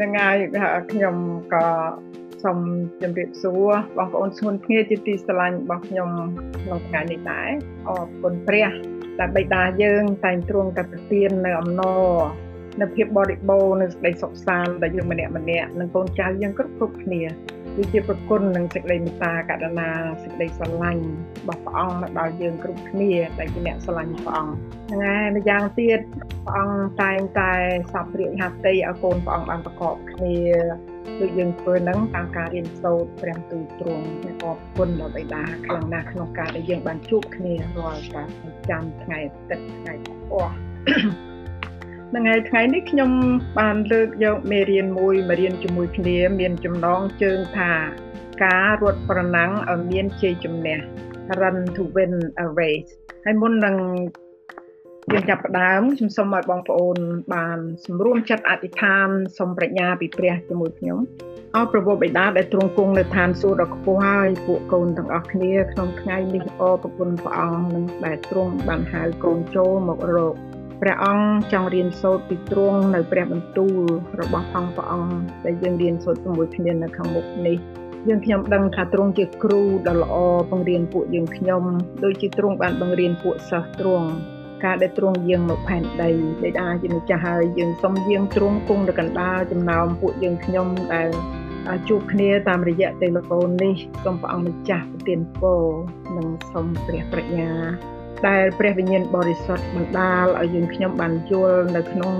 នឹងហើយខ្ញុំក៏សូមជម្រាបសួរបងប្អូនស្ងួនគ្នាជាទីស្រឡាញ់របស់ខ្ញុំក្នុងថ្ងៃនេះដែរអរគុណព្រះដែលបិតាយើងតែងទ្រង់តែប្រទាននៅអំណរនៅភាពបរិបូរណ៍នៅសេចក្តីសុខសាន្តដែលយើងម្នាក់ម្នាក់និងកូនចៅយើងគ្រប់គ្រប់គ្នា គឺជាប្រគុណនិងសេចក្តីមេត្តាករុណាសេចក្តីស្រឡាញ់របស់ព្រះអង្គមកដល់យើងគ្រប់គ្នាដែលជាអ្នកស្រឡាញ់ព្រះអង្គហ្នឹងហើយម្យ៉ាងទៀតព្រះអង្គតែងតែសពរាជហត្ថីឲ្យកូនព្រះអង្គបានប្រកបគ្នាដូចយើងធ្វើនឹងតាមការរៀនសូត្រព្រះទូលទ្រង់អរគុណដល់បិតាខ្លាំងណាស់ក្នុងការដែលយើងបានជួបគ្នារាល់ការចាំថ្ងៃអាទិត្យថ្ងៃអស់ ថ្ងៃថ្ងៃនេះខ្ញុំបានលើកយកមេរៀនមួយមករៀនជាមួយគ្នាមានចំណងជើងថាការរត់ប្រណាំងឲ្យមានជ័យជំនះ run to win a race ហើយមុននឹងយើងចាប់ផ្ដើមខ្ញុំសូមឲ្យបងប្អូន បានសម្រួមចិត្តអធិដ្ឋានសូមប្រាជ្ញាពីព្រះជាមួយខ្ញុំអរប្រពោបិតាដែលទ្រង់គង់នៅឋានសួគ៌ដ៏ខ្ពស់ហើយពួកកូនទាំងអស់គ្នាក្នុងថ្ងៃនេះអរប្រគុណព្រះអង្គនឹងដែលទ្រង់បានហៅកូនចូលមករក ព្រះអង្គចង់រៀនសូត្រពីទ្រង់នៅព្រះបន្ទូលរបស់ផងព្រះអង្គដែលយើងរៀនសូត្រជាមួយគ្នានៅខាងមុខនេះយើងខ្ញុំដឹងថាទ្រង់ជាគ្រូដ៏ល្អបង្រៀនពួកយើងខ្ញុំដូចជាទ្រង់បានបង្រៀនពួកសិស្សទ្រង់ការដែលទ្រង់យាងមកផែនដីបិតាជាម្ចាស់ហើយយើងសូមយាងទ្រង់គង់នៅកណ្ដាលចំណោមពួកយើងខ្ញុំដែលជួបគ្នាតាមរយៈទេឡេហ្វូននេះសូមព្រះអង្គម្ចាស់ប្រទានពរនិងសូមព្រះប្រាជ្ញា ដែលព្រះវិញ្ញាណបរិសុទ្ធបណ្ដាលឲ្យយើងខ្ញុំបានយល់នៅក្នុង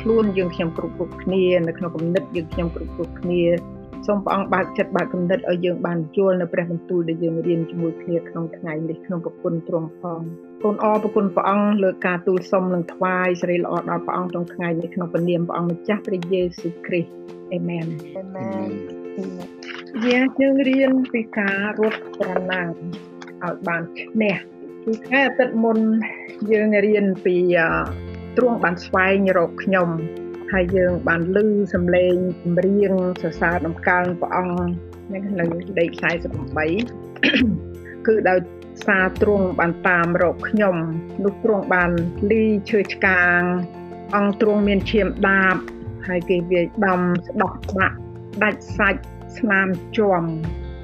ខ្លួនយើងខ្ញុំគ្រប់គ្រប់គ្នានៅក្នុងគំនិតយើងខ្ញុំគ្រប់គ្រប់គ្នាសូមព្រះអង្គបើកចិត្តបើកគំនិតឲ្យយើងបានយល់នៅព្រះបន្ទូលដែលយើងរៀនជាមួយគ្នាក្នុងថ្ងៃនេះក្នុងប្រគុណទ្រង់ផងកូនអរប្រគុណព្រះអង្គលើការទូលសុំនិងថ្វាយសេរីល្អដល់ព្រះអង្គក្នុងថ្ងៃនេះក្នុងព្រះនាមព្រះអង្គម្ចាស់ព្រះយេស៊ូវគ្រីស្ទអេមែនអេមែនយើងយើងរៀនពីការរត់ប្រណាំងឲ្យបានឈ្នះ ពីថ្ងៃអាទិត្យមុនយើងរៀនពីទ្រង់បានស្វែងរកខ្ញុំហើយយើងបានឮសំឡេងចម្រៀងសរសើរដំកើងព្រះអង្គនៅលេខ48គឺដោយសារទ្រង់បានតាមរកខ្ញុំនោះទ្រង់បានលីឈើឆ្កាង អង្គទ្រង់មានឈាមដាបហើយគេវាយដំស្ដោះបាក់ដាច់សាច់ស្នាមជាំ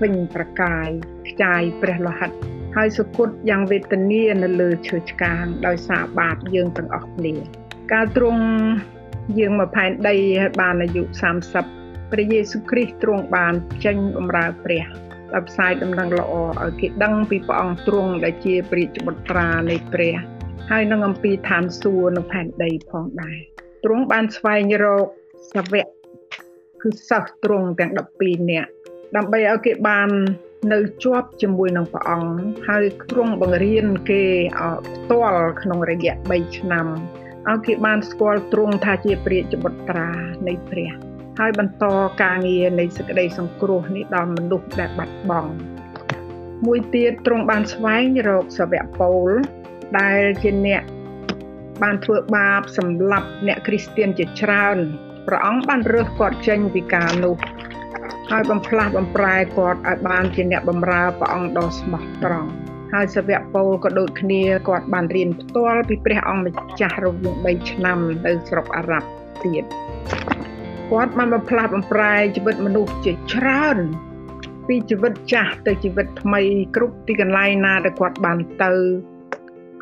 វិញប្រកាយខ្ចាយព្រះលោហិត ហើយសុគតយ៉ាងវេទនានៅលើឈើឆ្កាងដោយសារបាបយើងទាំងអស់គ្នាការទ្រង់យើងមកផែនដីហើយបានអាយុ30ព្រះយេស៊ូវគ្រីស្ទទ្រង់បានចេញបម្រើព្រះដោយផ្សាយដំណឹងល្អឲ្យគេដឹងពីព្រះអង្គទ្រង់ដែលជាព្រះបុត្រានៃព្រះហើយនឹងអំពីឋានសួគ៌នៅផែនដីផងដែរទ្រង់បានស្វែងរកសាវកគឺសិស្សទ្រង់ទាំង12នាក់ដើម្បីឲ្យគេបាន នៅជាប់ជាមួយនឹងព្រះអង្គហើយទ្រង់បង្រៀនគេផ្ទាល់ក្នុងរយៈ3ឆ្នាំឲ្យគេបានស្គាល់ទ្រង់ថាជាព្រះចបុត្រានៃព្រះហើយបន្តការងារនៃសេចក្តីសង្គ្រោះនេះដល់មនុស្សដែលបាត់បង់មួយទៀតទ្រង់បានស្វែងរកសាវកពូលដែលជាអ្នកបានធ្វើបាបសម្លាប់អ្នកគ្រីស្ទានជាច្រើនព្រះអង្គបានរើសគាត់ចេញពីការនោះ ហើយបំផ្លាស់បំប្រែគាត់ឲ្យបានជាអ្នកបម្រើព្រះអង្គដ៏ស្មោះត្រង់ហើយសាវកពូលក៏ដូចគ្នាគាត់បានរៀនផ្ទាល់ពីព្រះអង្គម្ចាស់រវាង3ឆ្នាំនៅស្រុកអារ៉ាប់ទៀតគាត់បានបំផ្លាស់បំប្រែជីវិតមនុស្សជាច្រើនពីជីវិតចាស់ទៅជីវិតថ្មីគ្រប់ទីកន្លែងណាដែលគាត់បានទៅ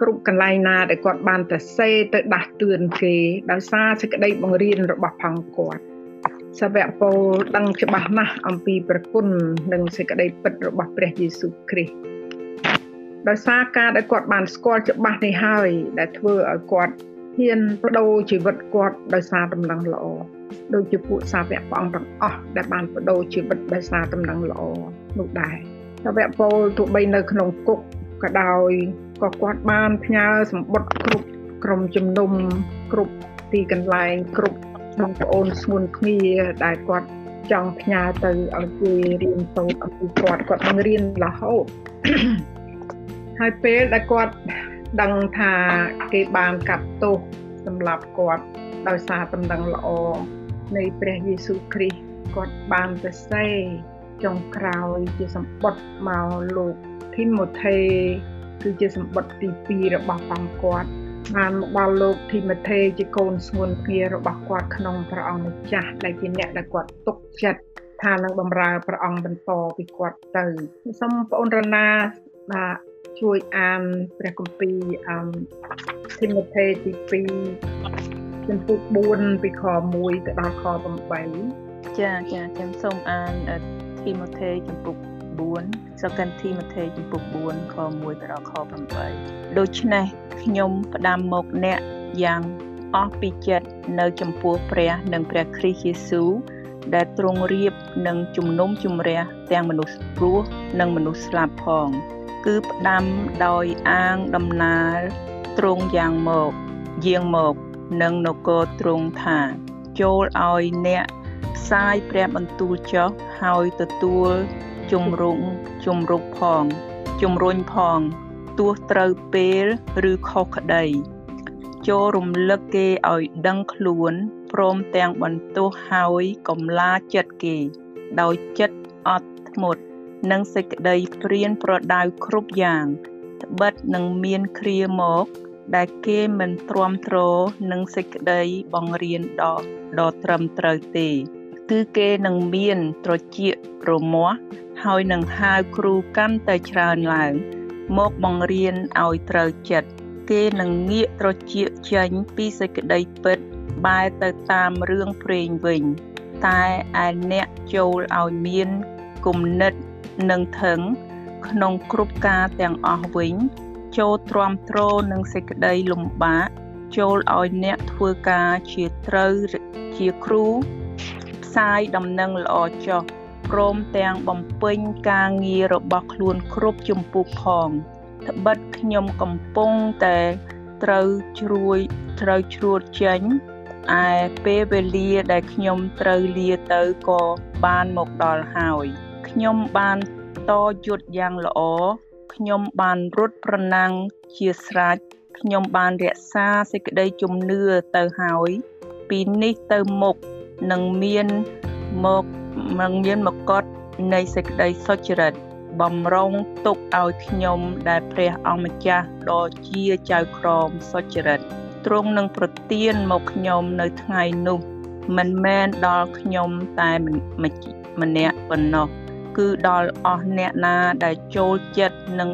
គ្រប់កន្លែងណាដែលគាត់បានទៅសេទៅដាស់តឿនគេដោយសារសេចក្តីបង្រៀនរបស់ផងគាត់ សាវកពូលដឹងច្បាស់ណាស់អំពីប្រគុណនិងសេចក្តីពិតរបស់ព្រះយេស៊ូវគ្រីស្ទដោយសារការដែលគាត់បានស្គាល់ច្បាស់នេះហើយ ដែលធ្វើឲ្យគាត់ហ៊ានបដូរជីវិតគាត់ដោយសារដំណឹងល្អដូចជាពួកសាវកព្រះអង្គទាំងអស់ដែលបានបដូរជីវិតដោយសារដំណឹងល្អនោះដែរសាវកពូលទោះបីនៅក្នុងគុកក៏ដោយក៏គាត់បានផ្ញើសម្បត្តិគ្រប់ក្រុមជំនុំគ្រប់ទីកន្លែងគ្រប់ បងប្អូនស្ងួនគ្នាដែលគាត់ចង់ផ្ញើទៅឲ្យគេរៀនសូត្រអំពីគាត់គាត់នឹងរៀនរហូតហើយពេលដែលគាត់ដឹងថាគេបានកាត់ទោសសម្រាប់គាត់ដោយសារដំណឹងល្អនៃព្រះយេស៊ូវគ្រីស្ទគាត់បានទៅសេចុងក្រោយជាសម្បត្តិមកលោកធីម៉ូថេគឺជាសម្បត្តិទី2របស់ផងគាត់ បានមកដល់លោកធីម៉ូថេជាកូនស្ងួនគ្នារបស់គាត់ក្នុងព្រះអង្គម្ចាស់ដែលជាអ្នកដែលគាត់ទុកចិត្តថានឹងបម្រើព្រះអង្គបន្តពីគាត់ទៅសូមបងអូនរណាបាទជួយអានព្រះគម្ពីរអឺធីម៉ូថេទី2ចំពុក4ពីខ1ទៅដល់ខ8ចាចាខ្ញុំសូមអានធីម៉ូថេចំពុក4 Second Timothy ចំពុក4ខ1ទៅដល់ខ8ដូច្នេះខ្ញុំផ្ដាំមកអ្នកយ៉ាងអស់ពីចិត្តនៅចំពោះព្រះនិងព្រះគ្រីស្ទយេស៊ូវដែលទ្រង់រៀបនឹងជំនុំជម្រះទាំងមនុស្សព្រោះនិងមនុស្សស្លាប់ផង គឺផ្ដាំដោយអាងដំណើរទ្រង់យ៉ាងមកយាងមកនឹងនគរទ្រង់ថា ចូលឲ្យអ្នកផ្សាយព្រះបន្ទូលចុះហើយទទួល ជំរុងជំរុកផងជំរុញផងទោះត្រូវពេលឬខុសក្តីចូលរំលឹកគេឲ្យដឹងខ្លួនព្រមទាំងបន្ទោសហើយកំឡាចិត្តគេ ដោយចិត្តអត់ធ្មត់និងសេចក្តីព្រានប្រដៅគ្រប់យ៉ាងត្បិតនឹងមានគ្រាមកដែលគេមិនទ្រាំទ្រនឹងសេចក្តីបង្រៀនដ៏ដ៏ត្រឹមត្រូវទេ គឺគេនឹងមានត្រចៀករមាស់ហើយនឹងហៅគ្រូកាន់តែច្រើនឡើង មកបង្រៀនឲ្យត្រូវចិត្តគេនឹងងាកត្រចៀកចេញពីសេចក្តីពិតបែរទៅតាមរឿងព្រេងវិញ តែឯអ្នកចូលឲ្យមានគំនិតនិងថឹងក្នុងគ្រប់ការទាំងអស់វិញ ចូលទ្រាំទ្រនឹងសេចក្តីលំបាកចូលឲ្យអ្នកធ្វើការជាត្រូវជាគ្រូ ផ្សាយដំណឹងល្អចុះព្រមទាំងបំពេញការងាររបស់ខ្លួនគ្រប់ជំពូកផងត្បិតខ្ញុំកំពុងតែត្រូវជ្រួយត្រូវជ្រួតចេញឯពេលវេលាដែលខ្ញុំត្រូវលាទៅក៏បានមកដល់ហើយខ្ញុំបានតយុទ្ធយ៉ាងល្អខ្ញុំបានរត់ប្រណាំងជាស្រេចខ្ញុំបានរក្សាសេចក្តីជំនឿទៅហើយ ពីនេះទៅមុខ នឹងមានមកនឹងមានមកតនៃសេចក្តីសុចរិតបំរុងទុកឲ្យខ្ញុំដែលព្រះអង្គម្ចាស់ដ៏ជាចៅក្រមសុចរិតទ្រង់នឹងប្រទានមកខ្ញុំនៅថ្ងៃនោះមិនមែនដល់ខ្ញុំតែម្នាក់ប៉ុណ្ណោះគឺដល់អស់អ្នកណាដែលចូលចិត្តនឹង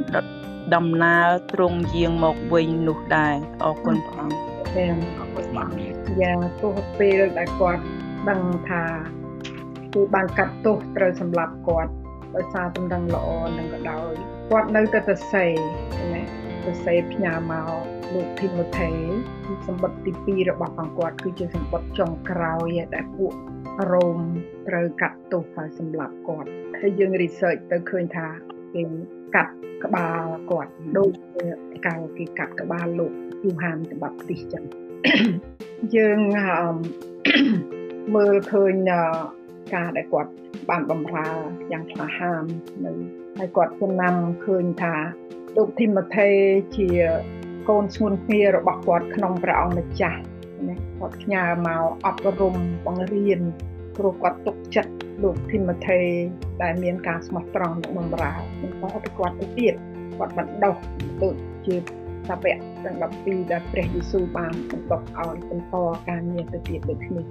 ដំណើរទ្រង់យាងមកវិញនោះដែរអរគុណព្រះអង្គអរគុណព្រះយ៉ាងទោះពេលដែលគាត់ ដឹងថាគឺបានកាត់ទោសត្រូវសម្លាប់គាត់ដោយសារតម្រឹងល្អនឹងក៏ដោយគាត់នៅតែសរសេរណាសរសេរផ្ញើមកលោកធីម៉ូថេសម្បត្តិទី2របស់ផងគាត់គឺជាសម្បត្តិចុងក្រោយដែលពួករ៉ូមត្រូវកាត់ទោសហើយសម្លាប់គាត់ហើយយើង research ទៅឃើញថាគេកាត់ក្បាលគាត់ដូចកាលគេកាត់ក្បាលលោកយូហានតបាប់ទីចឹងយើង មើលឃើញការដែលគាត់បានបំរើយ៉ាងក្លាហាននៅហើយគាត់ចំណាំឃើញថាលោកធីម៉ូថេជាកូនស្ងួនគ្នារបស់គាត់ក្នុងព្រះអង្គម្ចាស់ណាគាត់ផ្ញើមកអប់រំបង្រៀនព្រោះគាត់ទុកចិត្តលោកធីម៉ូថេដែលមានការស្មោះត្រង់និងបម្រើបន្តទៅគាត់ទៅទៀតគាត់បណ្ដុះទៅជា សាវកទាំង12ដែលព្រះយេស៊ូវបានបន្តឲ្យបន្តការងារទៅទៀតដូចនេះ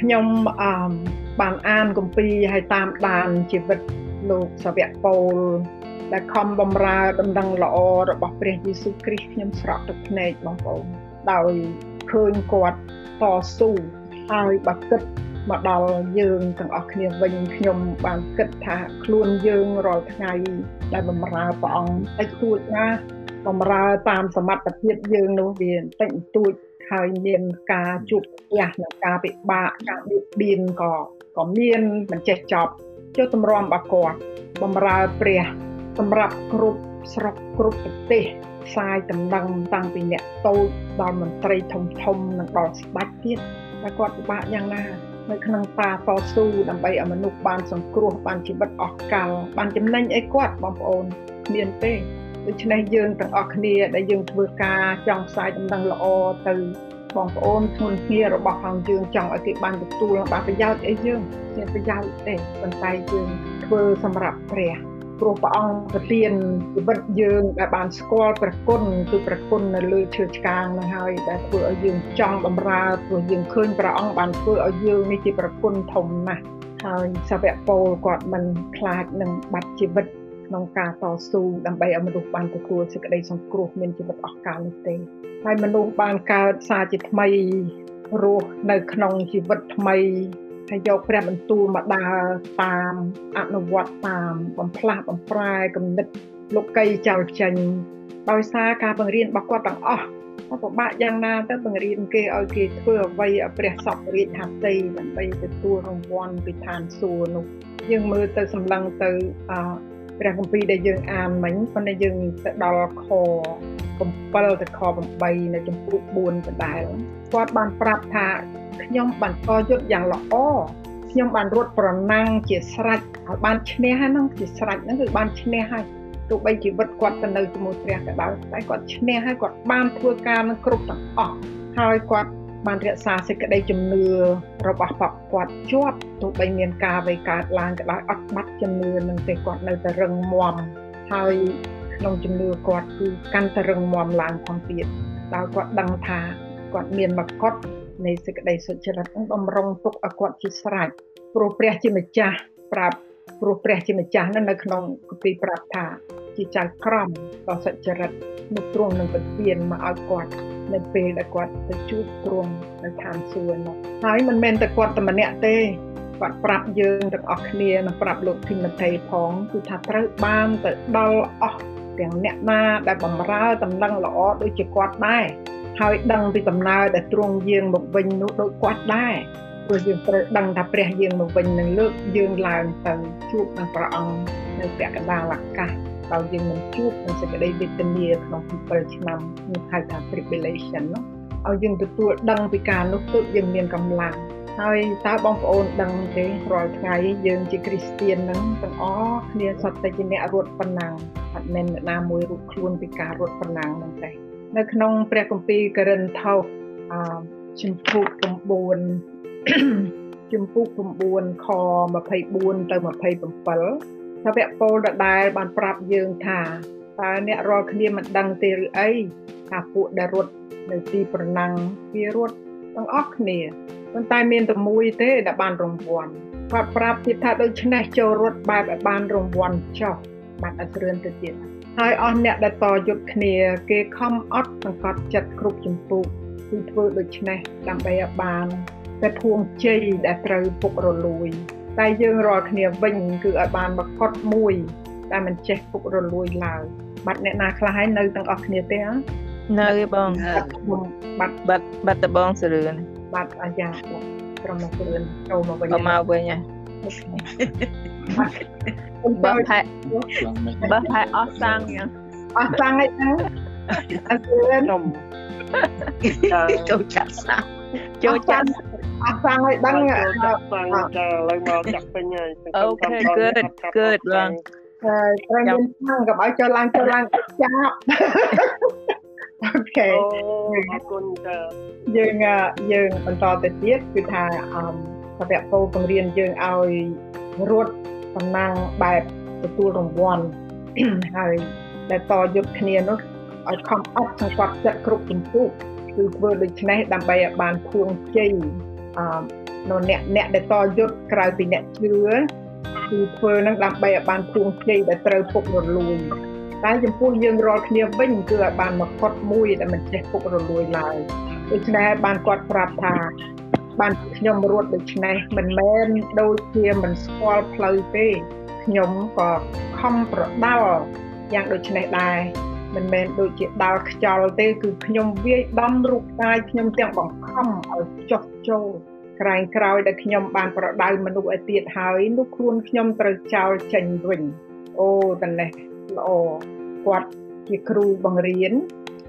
ខ្ញុំអឺបានអានគម្ពីរហើយតាមដានជីវិតលោកសាវកពូលដែលខំបំរើដំណឹងល្អរបស់ព្រះយេស៊ូវគ្រីស្ទខ្ញុំស្រក់ទឹកភ្នែកបងប្អូនដោយឃើញគាត់តស៊ូហើយបើគិតមកដល់យើងទាំងអស់គ្នាវិញខ្ញុំបានគិតថាខ្លួនយើងរាល់ថ្ងៃដែលបម្រើព្រះអង្គតែទួចណា បម្រើតាមសមត្ថភាពយើងនោះវាបន្តិចបន្តួចហើយមានការជួបផ្ទះនិងការពិបាកការបៀតបៀនក៏ក៏មានមិនចេះចប់ចុះតម្រាំរបស់គាត់បំរើព្រះសម្រាប់គ្រប់ស្រុកគ្រប់ប្រទេសផ្សាយដំណឹងតាំងពីអ្នកតូចដល់មន្ត្រីធំធំនិងដល់ស្ដេចទៀតតែគាត់ពិបាកយ៉ាងណានៅក្នុងតាតស៊ូដើម្បីឲ្យមនុស្សបានសង្គ្រោះបានជីវិតអស់កលបានចំណេញអីគាត់បងប្អូនគ្មានទេ ដូច្នេះយើងទាំងអស់គ្នាដែលយើងធ្វើការចង់ផ្សាយដំណឹងល្អទៅបងប្អូនធ្ងន់គ្នារបស់ផងយើងចង់ឲ្យគេបានទទួលបានប្រយោជន៍អីយើងមានប្រយោជន៍ទេប៉ុន្តែយើងធ្វើសម្រាប់ព្រះព្រោះព្រះអង្គប្រទានជីវិតយើងដែលបានស្គាល់ព្រះគុណគឺព្រះគុណនៅលើឈើឆ្កាងនឹងហើយដែលធ្វើឲ្យយើងចង់បម្រើព្រោះយើងឃើញព្រះអង្គបានធ្វើឲ្យយើងនេះជាព្រះគុណធំណាស់ហើយសាវកពលគាត់មិនខ្លាចនឹងបាត់ជីវិត ក្នុងការតស៊ូដើម្បីឲ្យមនុស្សបានទទួលសេចក្តីសង្គ្រោះមានជីវិតអស់កលនោះទេហើយមនុស្សបានកើតសារជាថ្មីរស់នៅក្នុងជីវិតថ្មីហើយយកព្រះបន្ទូលមកដើរតាមអនុវត្តតាមបំផ្លាស់បំប្រែគំនិតលោកីចោលចេញដោយសារការបង្រៀនរបស់គាត់ទាំងអស់ពិបាកយ៉ាងណាទៅបង្រៀនគេឲ្យគេធ្វើអ្វីឲ្យព្រះសពរាជហត្ថីដើម្បីទទួលរង្វាន់ពីឋានសួគ៌នោះយើងមើលទៅសម្លឹងទៅអ ព្រះគម្ពីរដែលយើងអានមិញប៉ុន្តែយើងទៅដល់ខ7ទៅខ8នៅចំពោះ4ដដែលគាត់បានប្រាប់ថាខ្ញុំបានតយុទ្ធយ៉ាងល្អខ្ញុំបានរត់ប្រណាំងជាស្រេចហើយបានឈ្នះហ្នឹងជាស្រេចហ្នឹងគឺបានឈ្នះហើយទោះបីជីវិតគាត់ទៅនៅជាមួយព្រះក៏ដោយតែគាត់ឈ្នះហើយគាត់បានធ្វើការនឹងគ្រប់ទាំងអស់ហើយគាត់ បានរក្សាសេចក្តីជំនឿរបស់បពគាត់ជាប់ទោះបីមានការអ្វីកើតឡើងក៏ដោយអត់បាត់ជំនឿនឹងទេគាត់នៅតែរឹងមាំហើយក្នុងជំនឿគាត់គឺកាន់តែរឹងមាំឡើងផងទៀតដោយគាត់ដឹងថាគាត់មានមកុដនៃសេចក្តីសុចរិតនឹងបំរុងទុកឲ្យគាត់ជាស្រេចព្រោះព្រះជាម្ចាស់ប្រាប់ព្រោះព្រះជាម្ចាស់នៅក្នុងគម្ពីរប្រាប់ថាជាចៅក្រមដ៏សុចរិតនោះទ្រង់នឹងប្រទានមកឲ្យគាត់ នៅពេលដែលគាត់ទៅជួបទ្រង់នៅឋានសួគ៌នោះហើយមិនមែនតែគាត់តែម្នាក់ទេគាត់ប្រាប់យើងទាំងអស់គ្នានិងប្រាប់លោកធីម៉ូថេផងគឺថាត្រូវបានទៅដល់អស់ទាំងអ្នកណាដែលបំរើតំណែងល្អដូចជាគាត់ដែរហើយដឹងពីដំណើរដែលទ្រង់យាងមកវិញនោះដូចគាត់ដែរព្រោះយើងត្រូវដឹងថាព្រះយាងមកវិញនឹងលើកយើងឡើងទៅជួបនឹងព្រះអង្គនៅពាក់កណ្ដាលអាកាស ដោយយើងនឹងជួបនឹងសេចក្តីវេទនាក្នុង7ឆ្នាំនេះហៅថា tribulation នោះឲ្យយើងទទួលដឹងពីការនោះទើបយើងមានកម្លាំងហើយតើបងប្អូនដឹងទេរាល់ថ្ងៃយើងជាគ្រីស្ទៀននឹងទាំងអស់គ្នាសត្វតែជាអ្នករត់ប៉ុណ្ណាអត់មែនអ្នកណាមួយរួចខ្លួនពីការរត់ប៉ុណ្ណាហ្នឹងទេនៅក្នុងព្រះគម្ពីរករិនថូសអជំពូក9ជំពូក9ខ24ទៅ27 ថាវគ្គពលដដែលបានប្រាប់យើងថាតើអ្នករាល់គ្នាមិនដឹងទេឬអីថាពួកដែលរត់នៅទីប្រណាំងវារត់ទាំងអស់គ្នាប៉ុន្តែមានតែមួយទេដែលបានរង្វាន់គាត់ប្រាប់ទៀតថាដូច្នេះចូលរត់បែបឲ្យបានរង្វាន់ចុះបាត់អស្រឿនទៅទៀតហើយអស់អ្នកដែលតយុទ្ធគ្នា គេខំអត់សង្កត់ចិត្តគ្រប់ចម្ពោះគឺធ្វើដូច្នេះដើម្បីឲ្យបានតែភួងជ័យដែលត្រូវពុករលួយ តែយើងរាល់គ្នាវិញគឺឲ្យបានមកកត់មួយតែមិនចេះពុករលួយឡើយបាត់អ្នកណាខ្លះហើយនៅទាំងអស់គ្នាទេនៅបងបាត់បាត់បាត់តបងសរឿនបាត់អាយ៉ាក្រុមសរឿនចូលមកវិញមកវិញហ៎បើផែបើផែអស់សាំងយ៉ាងអស់សាំងអីហ្នឹងអត់ឿនខ្ញុំចូលចាក់សាំងចូលចាក់ អស់សាំងឲ្យដឹងចាក់សាំងចាឥឡូវមកចាក់ពេញហើយអូខេ good good បងហើយត្រូវមានសាំងកុំឲ្យចូលឡើងចូលឡើងចាប់អូខេអរគុណចាយើងយើងបន្តទៅទៀតគឺថាអមសាវកពោបង្រៀនយើងឲ្យរត់តំណាងបែបទទួលរង្វាន់ហើយដែលតយុទ្ធគ្នានោះឲ្យខំអត់សង្កត់ចិត្តគ្រប់ជំពូកគឺធ្វើដូច្នេះដើម្បីឲ្យបានភួងជ័យ អឺនៅអ្នកអ្នកដែលតយុទ្ធក្រៅពីអ្នកជឿគឺធ្វើនឹងដើម្បីឲ្យបានភួងជ័យដែលត្រូវពុករលួយតែចំពោះយើងរាល់គ្នាវិញគឺឲ្យបានមកកត់មួយដែលមិនចេះពុករលួយឡើយដូច្នេះបានគាត់ប្រាប់ថាបានខ្ញុំរត់ដូច្នេះមិនមែនដូចជាមិនស្គាល់ផ្លូវទេខ្ញុំក៏ខំប្រដៅយ៉ាងដូចនេះដែរ មិនមែនដូចជាដាល់ខ្យល់ទេគឺខ្ញុំវាយដំរូបកាយខ្ញុំទាំងបង្ខំឲ្យចុះចូលក្រែងក្រោយដែលខ្ញុំបានប្រដៅមនុស្សឲ្យទៀតហើយនោះខ្លួនខ្ញុំត្រូវចោលចេញវិញអូតនេះល្អគាត់ជាគ្រូបង្រៀន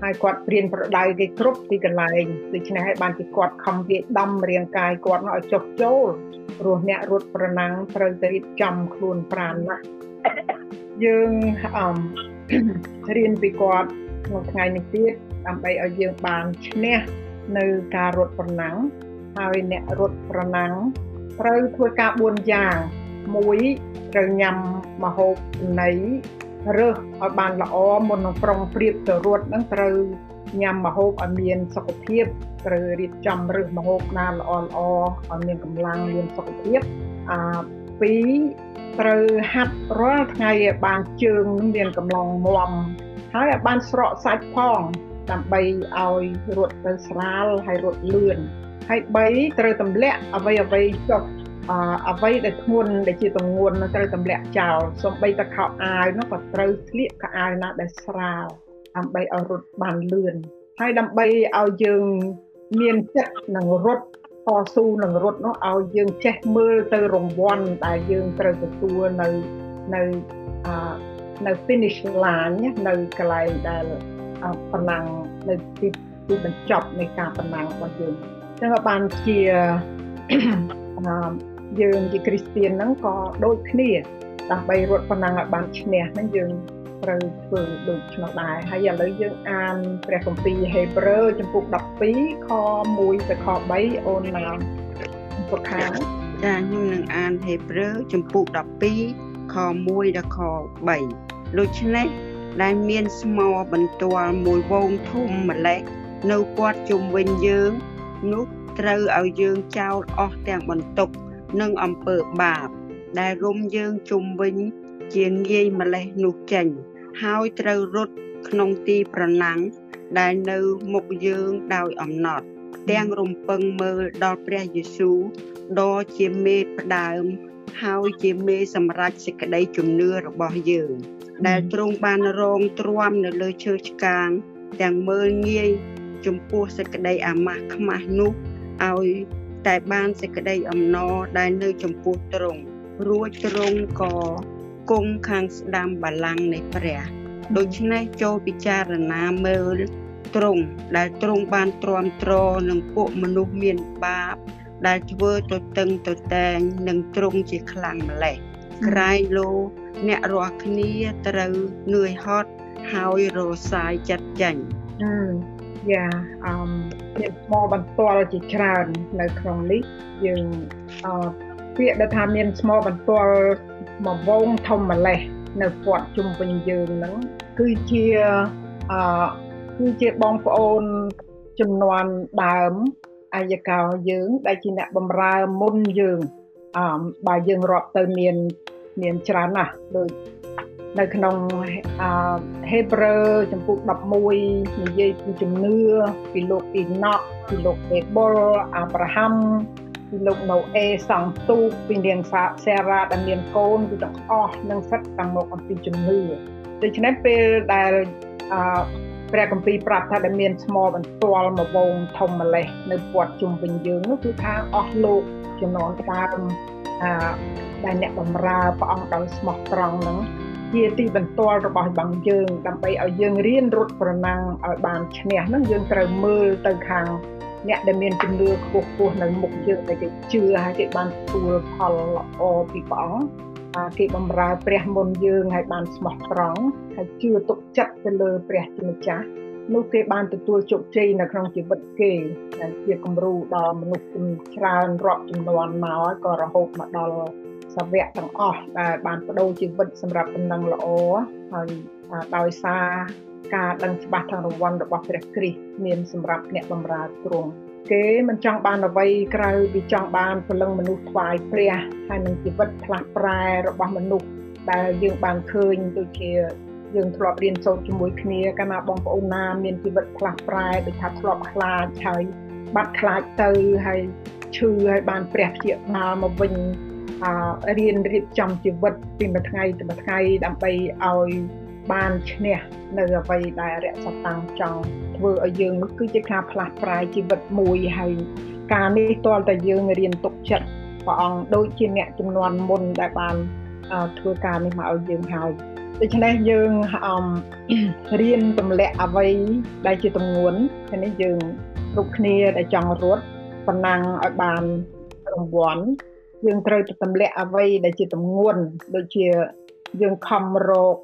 ហើយគាត់ព្រៀនប្រដៅគេគ្រប់ទីកន្លែងដូច្នេះហើយបានជាគាត់ខំវាយដំរាងកាយគាត់ឲ្យចុះចូលព្រោះអ្នករត់ប្រណាំងត្រូវតែរៀបចំខ្លួនប្រាណណាស់យើងអម រៀនពីគាត់ក្នុងថ្ងៃនេះទៀតដើម្បីឲ្យយើងបានឈ្នះនៅការរត់ប្រណាំងហើយអ្នករត់ប្រណាំងត្រូវធ្វើការ4យ៉ាងមួយត្រូវញ៉ាំម្ហូបចំណីរើសឲ្យបានល្អមុននឹងប្រុងប្រៀបទៅរត់ហ្នឹងត្រូវញ៉ាំម្ហូបឲ្យមានសុខភាពត្រូវរៀបចំរើសម្ហូបណាល្អល្អឲ្យមានកម្លាំងមានសុខភាពអាពីរ ត្រូវហាត់រាល់ថ្ងៃឲ្យបានជើងមានកម្លាំងមាំហើយឲ្យបានស្រកសាច់ផងដើម្បីឲ្យរត់ទៅស្រាលហើយរត់លឿនហើយ3ត្រូវទម្លាក់អ្វីអ្វីចុះអ្វីដែលធ្ងន់ដែលជាទងន់ត្រូវទម្លាក់ចោលសំបីតែខោអាវនោះក៏ត្រូវស្លៀកខោអាវណាដែលស្រាលដើម្បីឲ្យរត់បានលឿនហើយដើម្បីឲ្យយើងមានចិត្តនឹងរត់ តស៊ូនឹងរត់នោះឲ្យយើងចេះមើលទៅរង្វាន់ដែលយើងត្រូវទទួលនៅនៅអឺនៅ finish line នៅកន្លែងដែលប៉ុណ្ណឹងនៅទីទីបញ្ចប់នៃការប៉ុណ្ណឹងរបស់យើងចឹងក៏បានជាយើងជាគ្រីស្ទៀនហ្នឹងក៏ដូចគ្នាដើម្បីរត់ប៉ុណ្ណឹងឲ្យបានឈ្នះហ្នឹងយើង ត្រូវធ្វើដូចនោះដែរហើយឥឡូវយើងអានព្រះគម្ពីរហេព្រើរចំពុក12ខ1ទៅខ3អូនណាពុកខាងចាខ្ញុំនឹងអានហេព្រើរចំពុក12ខ1ដល់ខ3ដូច្នេះដែលមានស្មោបន្ទាល់មួយវងធំម្លេះនៅពាត់ជុំវិញយើងនោះត្រូវឲ្យយើងចោលអស់ទាំងបន្ទុកនិងអំពើបាប ដែលរុំយើងជុំវិញជាងាយម្លេះនោះចេញ ហើយត្រូវរត់ក្នុងទីប្រណាំងដែលនៅមុខយើងដោយអំណត់ទាំងរំពឹងមើលដល់ព្រះយេស៊ូវដ៏ជាមេផ្ដើម ហើយជាមេសម្រេចសេចក្តីជំនឿរបស់យើង ដែលទ្រង់បានរងទ្រាំនៅលើឈើឆ្កាង ទាំងមើលងាយចំពោះសេចក្តីអាម៉ាស់ខ្មាស់នោះឲ្យតែបានសេចក្តីអំណរដែលនៅចំពោះទ្រង់រួចទ្រង់ក៏ គង់ខាងស្ដាំបល្ល័ង្កនៃព្រះដូច្នេះចូលពិចារណាមើលទ្រង់ដែលទ្រង់បានទ្រាំទ្រនឹងពួកមនុស្សមានបាប ដែលធ្វើទៅតឹងទៅតែងនឹងទ្រង់ជាខ្លាំងម្លេះក្រែងលោអ្នករាល់គ្នាត្រូវនឿយហត់ហើយរសាយចិត្តចាញ់យ៉ាអឺមានថ្មបន្ទាល់ជាច្រើននៅក្នុងនេះយើងអឺពាក្យដែលថាមានថ្មបន្ទាល់ មួយវងធំម្លេះនៅពាត់ជុំវិញយើងហ្នឹងគឺជាអឺគឺជាបងប្អូនចំនួនដើមអាយកោយើង ដែលជាអ្នកបម្រើមុនយើងអឺបើយើងរាប់ទៅមានមានច្រើនណាស់ដូចនៅក្នុងអឺហេព្រើរចំពុក11និយាយពីជំនឿពីលោកអ៊ីណុកពីលោកអេបុលអាប់រ៉ាហាំ ពីលោកណូអេសង់ទូកពីនាងសេរ៉ាដែលមានកូនគឺទាំងអស់នឹងសិតតាំងមកអំពីជំនឿដូច្នេះពេលដែលអឺព្រះគម្ពីរប្រាប់ថាដែលមានស្មោបន្ទាល់មកវងធំម្លេះនៅពាត់ជុំវិញយើងនោះគឺថាអស់លោកចំនួនដើមអឺដែលអ្នកបម្រើព្រះអង្គដោយស្មោះត្រង់ហ្នឹងជាទីបន្ទាល់របស់បងយើងដើម្បីឲ្យយើងរៀនរត់ប្រណាំងឲ្យបានឈ្នះហ្នឹងយើងត្រូវមើលទៅខាង អ្នកដែលមានជំនឿខ្ពស់ខ្ពស់នៅមុខយើងដែលគេជឿហើយគេបានទទួលផលល្អពីព្រះអង្គគេបំរើព្រះមុនយើងហើយបានស្មោះត្រង់ហើយជឿទុកចិត្តទៅលើព្រះជាម្ចាស់នោះគេបានទទួលជោគជ័យនៅក្នុងជីវិតគេដែលជាគំរូដល់មនុស្សច្រើនរាប់ចំនួនមកក៏រហូតមកដល់សាវកទាំងអស់ដែលបានបដូរជីវិតសម្រាប់ដំណឹងល្អហើយដោយសារ ការដឹងច្បាស់ខាងរង្វាន់របស់ព្រះគ្រីស្ទមានសម្រាប់អ្នកបម្រើទ្រង់គេមិនចង់បានអ្វីក្រៅពីចង់បានព្រលឹងមនុស្សថ្វាយព្រះហើយនឹងជីវិតផ្លាស់ប្រែរបស់មនុស្សដែលយើងបានឃើញដូចជាយើងធ្លាប់រៀនសូត្រជាមួយគ្នាកាលណាបងប្អូនណាមានជីវិតផ្លាស់ប្រែដូចថាធ្លាប់ខ្លាចហើយបាត់ខ្លាចទៅហើយឈឺហើយបានព្រះព្យាបាលមកវិញរៀនរៀបចំជីវិតពីមួយថ្ងៃទៅមួយថ្ងៃដើម្បីឲ្យ បានឈ្នះនៅអ្វីដែលរក្សាតាំងចង់ធ្វើឲ្យយើងនោះគឺជាការផ្លាស់ប្រែជីវិតមួយហើយការនេះតលតែយើងរៀនទុកចិត្តព្រះអង្គដូចជាអ្នកចំនួនមុនដែលបានធ្វើការនេះមកឲ្យយើងហើយដូច្នេះយើងរៀនទម្លាក់អ្វីដែលជាទម្ងន់ហើយនេះយើងគ្រប់គ្នាដែលចង់រត់ប៉ុណ្ណឹងឲ្យបានរង្វាន់យើងត្រូវទៅទម្លាក់អ្វីដែលជាទម្ងន់ដូចជាយើងខំរក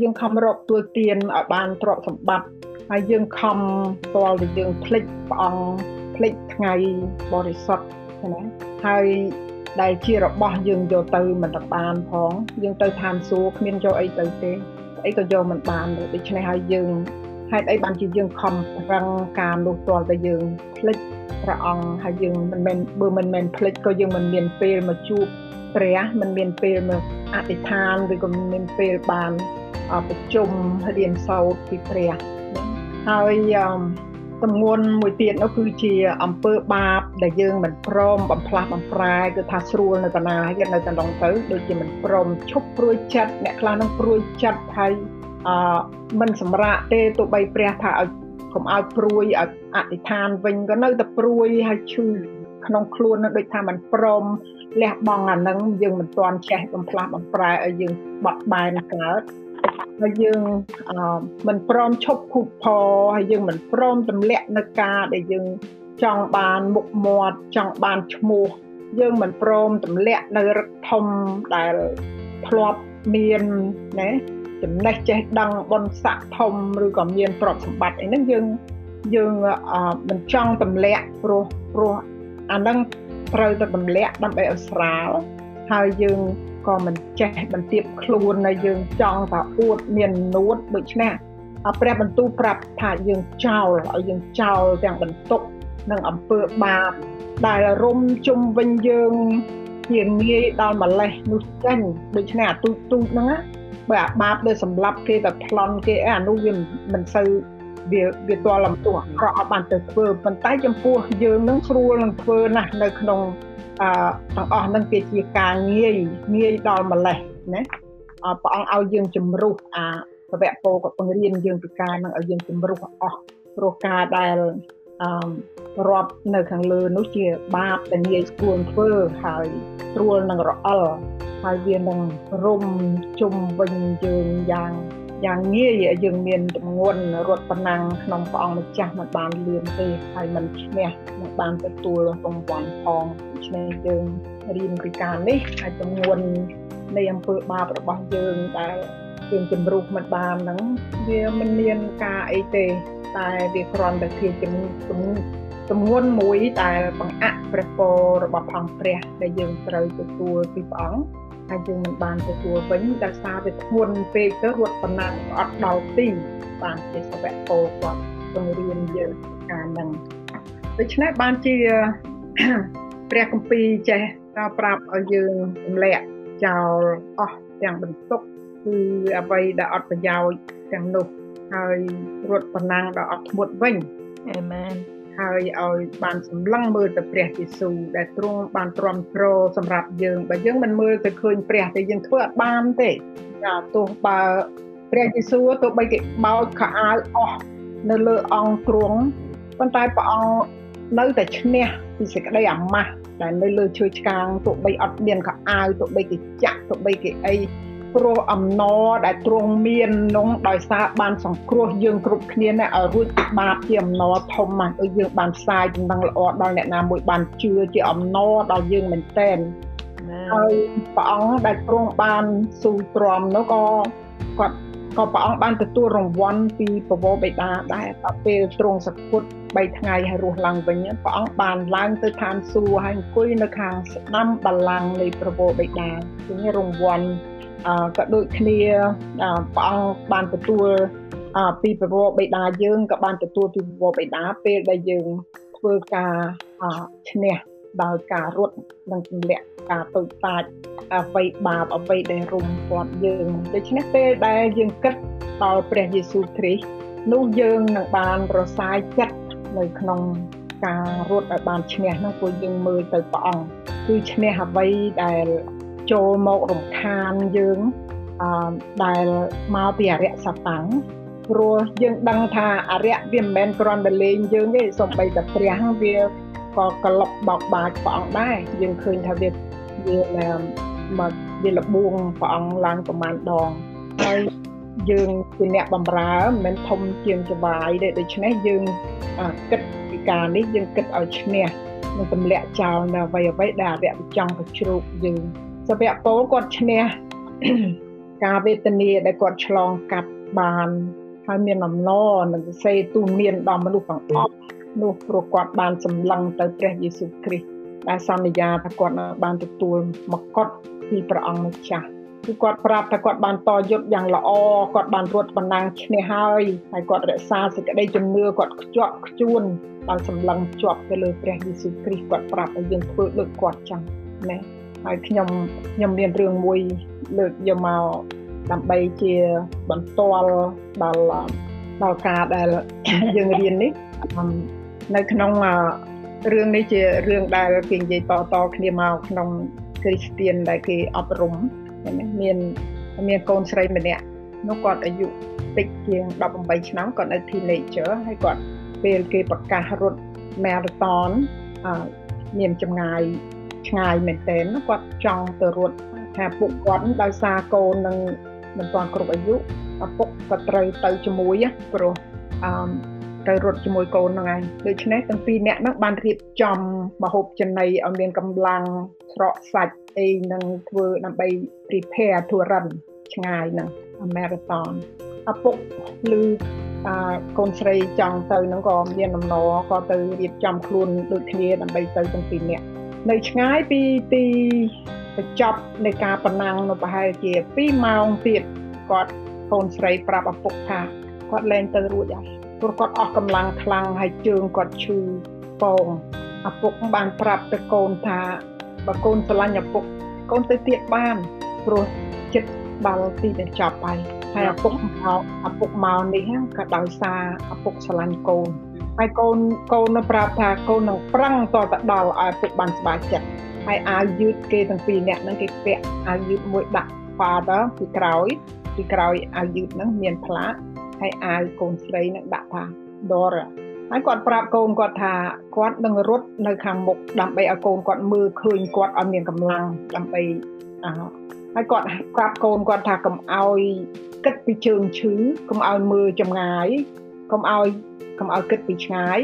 យើងខំរកទួយទៀនឲ្យបានទ្រព្យសម្បត្តិហើយយើងខំតលតែយើងភ្លេចព្រះអង្គភ្លេចថ្ងៃបរិសុទ្ធណាហើយដែលជារបស់យើងយកទៅមិនបានផងយើងទៅឋានសួគ៌គ្មានយកអីទៅទេអីក៏យកមិនបានទេដូច្នេះហើយយើងហេតុអីបានជាយើងខំប្រឹងការនោះទាល់តែយើងភ្លេចព្រះអង្គហើយយើងមិនមែនបើមិនមែនភ្លេចក៏យើងមិនមានពេលមកជួបព្រះមិនមានពេលមកអធិដ្ឋានឬក៏មិនមានពេលបាន ប្រជុំរៀនសូត្រពីព្រះហើយទំនួនមួយទៀតនោះគឺជាអំពើបាប ដែលយើងមិនព្រមបំផ្លាស់បំប្រែគឺថាស្រួលនៅកណាយើងនៅតែឡងទៅដូចជាមិនព្រមឈប់ព្រួយចិត្តអ្នកខ្លះនឹងព្រួយចិត្តហើយអឺមិនសម្រាកទេទោះបីព្រះថាឲ្យកុំឲ្យព្រួយឲ្យអធិដ្ឋានវិញក៏នៅតែព្រួយហើយឈឺក្នុងខ្លួននឹងដូចថាมันព្រមលះបង់អានឹងយើងមិនទាន់ចេះបំផ្លាស់បំប្រែឲ្យយើងបត់បែនកើត ហើយយើងមិនព្រមឈប់គូផហើយយើងមិនព្រមទម្លាក់នៅការដែលយើងចង់បានមុខមាត់ចង់បានឈ្មោះយើងមិនព្រមទម្លាក់នៅរឹកធំដែលធ្លាប់មានណាចំណេះចេះដឹងបុណ្យស័ក្តិធំឬក៏មានទ្រព្យសម្បត្តិអីហ្នឹងយើងយើងមិនចង់ទម្លាក់ព្រោះព្រោះអាហ្នឹងត្រូវតែទម្លាក់ដើម្បីឲ្យស្រាលហើយយើង ក៏មិនចេះបន្ទាបខ្លួននៅយើងចង់ថាអួតមាននួតដូច្នេះព្រះបន្ទូលប្រាប់ថាយើងចោលឲ្យយើងចោលទាំងបន្ទុកនិងអំពើបាបដែលរុំជុំវិញយើងជាងាយដល់ម្លេះនោះចេញដូច្នេះអាទូទូហ្នឹងបើអាបាបដែលសម្លាប់គេតែប្លន់គេអានោះវាមិនសូវវាវាទាល់លំទោះអាក្រក់អត់បានទៅធ្វើប៉ុន្តែចំពោះយើងនឹងស្រួលនឹងធ្វើណាស់នៅក្នុង អឺទាំងអស់នឹងគេជាការងាយងាយដល់ម្លេះណាព្រះអង្គឲ្យយើងជំរុះអាសវៈពោក៏បង្រៀនយើងពីការនឹងឲ្យយើងជំរុះអស់ព្រោះការដែលអឺរាប់នៅខាងលើនោះជាបាបដែលងាយស្រួលធ្វើហើយស្រួលនឹងរអិលហើយវានឹងរុំជុំវិញយើងយ៉ាង យ៉ាងងាយយើងមានទម្ងន់រត់ប៉ុណ្ណឹងក្នុងព្រះអង្គម្ចាស់មិនបានលឿនទេហើយមិនឈ្នះមិនបានទទួលរង្វាន់ផងដូច្នេះយើងរៀនពីការនេះហើយទម្ងន់នៃអំពើបាបរបស់យើងដែលយើងជំរុះមិនបានហ្នឹងវាមិនមានការអីទេតែវាគ្រាន់តែជាជំទម្ងន់មួយដែលបង្អាក់ព្រះពររបស់ផងព្រះដែលយើងត្រូវទទួលពីព្រះអង្គ ហើយយើងមិនបានទទួលវិញដោយសារវាធ្ងន់ពេកទៅរត់ប៉ុណ្ណាអត់ដល់ទីបានជាសវៈពោគាត់បង្រៀនយើងការនឹងដូច្នេះបានជាព្រះគម្ពីរចេះដល់ប្រាប់ឲ្យយើងទម្លាក់ចោលអស់ទាំងបន្ទុកគឺអ្វីដែលអត់ប្រយោជន៍ទាំងនោះហើយរត់ប៉ុណ្ណាដល់អត់ធ្មត់វិញអេមែន ហើយឲ្យបានសម្លឹងមើលទៅព្រះយេស៊ូវដែលទ្រង់បានទ្រាំទ្រសម្រាប់យើងបើយើងមិនមើលទៅឃើញព្រះទេយើងធ្វើអត់បានទេចាទោះបើព្រះយេស៊ូវទោះបីគេបោចខោអាវអស់នៅលើអង្គទ្រង់ប៉ុន្តែព្រះអង្គនៅតែឈ្នះពីសេចក្តីអាម៉ាស់ដែលនៅលើឈើឆ្កាងទោះបីអត់មានខោអាវទោះបីគេចាក់ទោះបីគេអី ព្រោះអំណរដែលទ្រង់មាននោះដោយសារបានសង្គ្រោះយើងគ្រប់គ្នានេះឲ្យរួចពីបាបជាអំណរធំមកឲ្យយើងបានផ្សាយចំណងល្អដល់អ្នកណាមួយបានជឿជាអំណរដល់យើងមែនទែនហើយព្រះអង្គដែលទ្រង់បានស៊ូទ្រាំនោះក៏គាត់ក៏ព្រះអង្គបានទទួលរង្វាន់ពីប្រវោបិតាដែរដល់ពេលទ្រង់សគត់3ថ្ងៃហើយរស់ឡើងវិញព្រះអង្គបានឡើងទៅឋានសួគ៌ហើយអង្គុយនៅខាងស្ដាំបល្ល័ង្កនៃប្រវោបិតាជារង្វាន់ ក៏ដូចគ្នាព្រះអង្គបានទទួលពីប្រវត្តិបិតាយើងក៏បានទទួលពីប្រវត្តិបិតាពេលដែលយើងធ្វើការឈ្នះដោយការរត់និងទម្លាក់ការតូចតាចអ្វីបាបអ្វីដែលរុំព័ទ្ធយើងដូច្នេះពេលដែលយើងគិតដល់ព្រះយេស៊ូវគ្រីស្ទនោះយើងនឹងបានរសាយចិត្តនៅក្នុងការរត់ឲ្យបានឈ្នះនោះព្រោះយើងមើលទៅព្រះអង្គគឺឈ្នះអ្វីដែល ចូលមករំខានយើងអឺដែលមកពីអរិយសតាំងព្រោះយើងដឹងថាអរិយវាមិនមែនគ្រាន់តែលេងយើងទេសំបីតែព្រះវាក៏ក្លុបបោកបាចព្រះអង្គដែរយើងឃើញថាវាវាមកវាលបួងព្រះអង្គឡើងប្រមាណដងហើយយើងជាអ្នកបម្រើមិនមែនធំជាងចវាយទេដូច្នេះយើងគិតពីការនេះយើងគិតឲ្យឈ្នះនឹងទម្លាក់ចោលនៅអ្វីអ្វីដែលអរិយចង់ទៅជ្រូកយើង សវៈពលគាត់ឈ្នះការវេទនាដែលគាត់ឆ្លងកាត់បានហើយមានអំណរនិងសេទូមានដល់មនុស្សទាំងអស់នោះព្រោះគាត់បានសម្លឹងទៅព្រះយេស៊ូវគ្រីស្ទដែលសន្យាថាគាត់នៅបានទទួលមកុដពីព្រះអង្គម្ចាស់គឺគាត់ប្រាប់ថាគាត់បានតយុទ្ធយ៉ាងល្អគាត់បានរត់បណ្ណាំងឈ្នះហើយហើយគាត់រក្សាសេចក្តីជំនឿគាត់ខ្ជាប់ខ្ជួនបានសម្លឹងជាប់ទៅលើព្រះយេស៊ូវគ្រីស្ទគាត់ប្រាប់ឲ្យយើងធ្វើដូចគាត់ចឹងណា ហើយខ្ញុំខ្ញុំមានរឿងមួយលើកយកមកដើម្បីជាបន្ទាល់ដល់ដល់ការដែលយើងរៀននេះនៅក្នុងរឿងនេះជារឿងដែលគេនិយាយតតគ្នាមកក្នុងគ្រីស្ទៀនដែលគេអប់រំមានមានកូនស្រីម្នាក់នោះគាត់អាយុតិចជាង18ឆ្នាំគាត់នៅ teenager ហើយគាត់ពេលគេប្រកាសរត់ marathon មានចម្ងាយ ឆ្ងាយមែនទែនគាត់ចង់ទៅរត់ថាពុកគាត់ដោយសារកូននឹងមិនទាន់គ្រប់អាយុឪពុកក៏ត្រូវទៅជាមួយព្រោះអឺទៅរត់ជាមួយកូនហ្នឹងឯងដូច្នេះទាំងពីរអ្នកហ្នឹងបានរៀបចំមហូបចំណីឲ្យមានកម្លាំងស្រកសាច់អីនឹងធ្វើដើម្បី prepare to run ឆ្ងាយហ្នឹង marathon ឪពុកឬអឺកូនស្រីចង់ទៅហ្នឹងក៏មានដំណរក៏ទៅរៀបចំខ្លួនដូចគ្នាដើម្បីទៅទាំងពីរនាក់ នៅឆ្ងាយពីទីបញ្ចប់នៃការប្រណាំងនៅប្រហែលជា2ម៉ោងទៀតគាត់កូនស្រីប្រាប់ឪពុកថាគាត់លែងទៅរួចហើយព្រោះគាត់អស់កម្លាំងខ្លាំងហើយជើងគាត់ឈឺពងឪពុកបានប្រាប់ទៅកូនថាបើកូនស្រឡាញ់ឪពុកកូនទៅទៀតបានព្រោះចិត្តដល់ទីបញ្ចប់ហើយហើយឪពុកមកឪពុកមកនេះក៏ដោយសារឪពុកស្រឡាញ់កូន ហើយកូនកូននៅប្រាប់ថាកូននឹងប្រឹងតទៅដល់ឲ្យឪពុកបានស្បាយចិត្តហើយអាវយឺតគេទាំងពីរនាក់ហ្នឹងគេពាក់អាវយឺតមួយដាក់ father ពីក្រោយពីក្រោយអាវយឺតហ្នឹងមានផ្លាកហើយអាវកូនស្រីនឹងដាក់ថា Dora ហើយគាត់ប្រាប់កូនគាត់ថាគាត់នឹងរត់នៅខាងមុខដើម្បីឲ្យកូនគាត់មើលឃើញគាត់ឲ្យមានកម្លាំងដើម្បីអហើយគាត់ប្រាប់កូនគាត់ថាកុំឲ្យគិតពីជើងឈឺកុំឲ្យមើលចម្ងាយ កុំឲ្យកុំឲ្យគិតពីឆ្ងាយ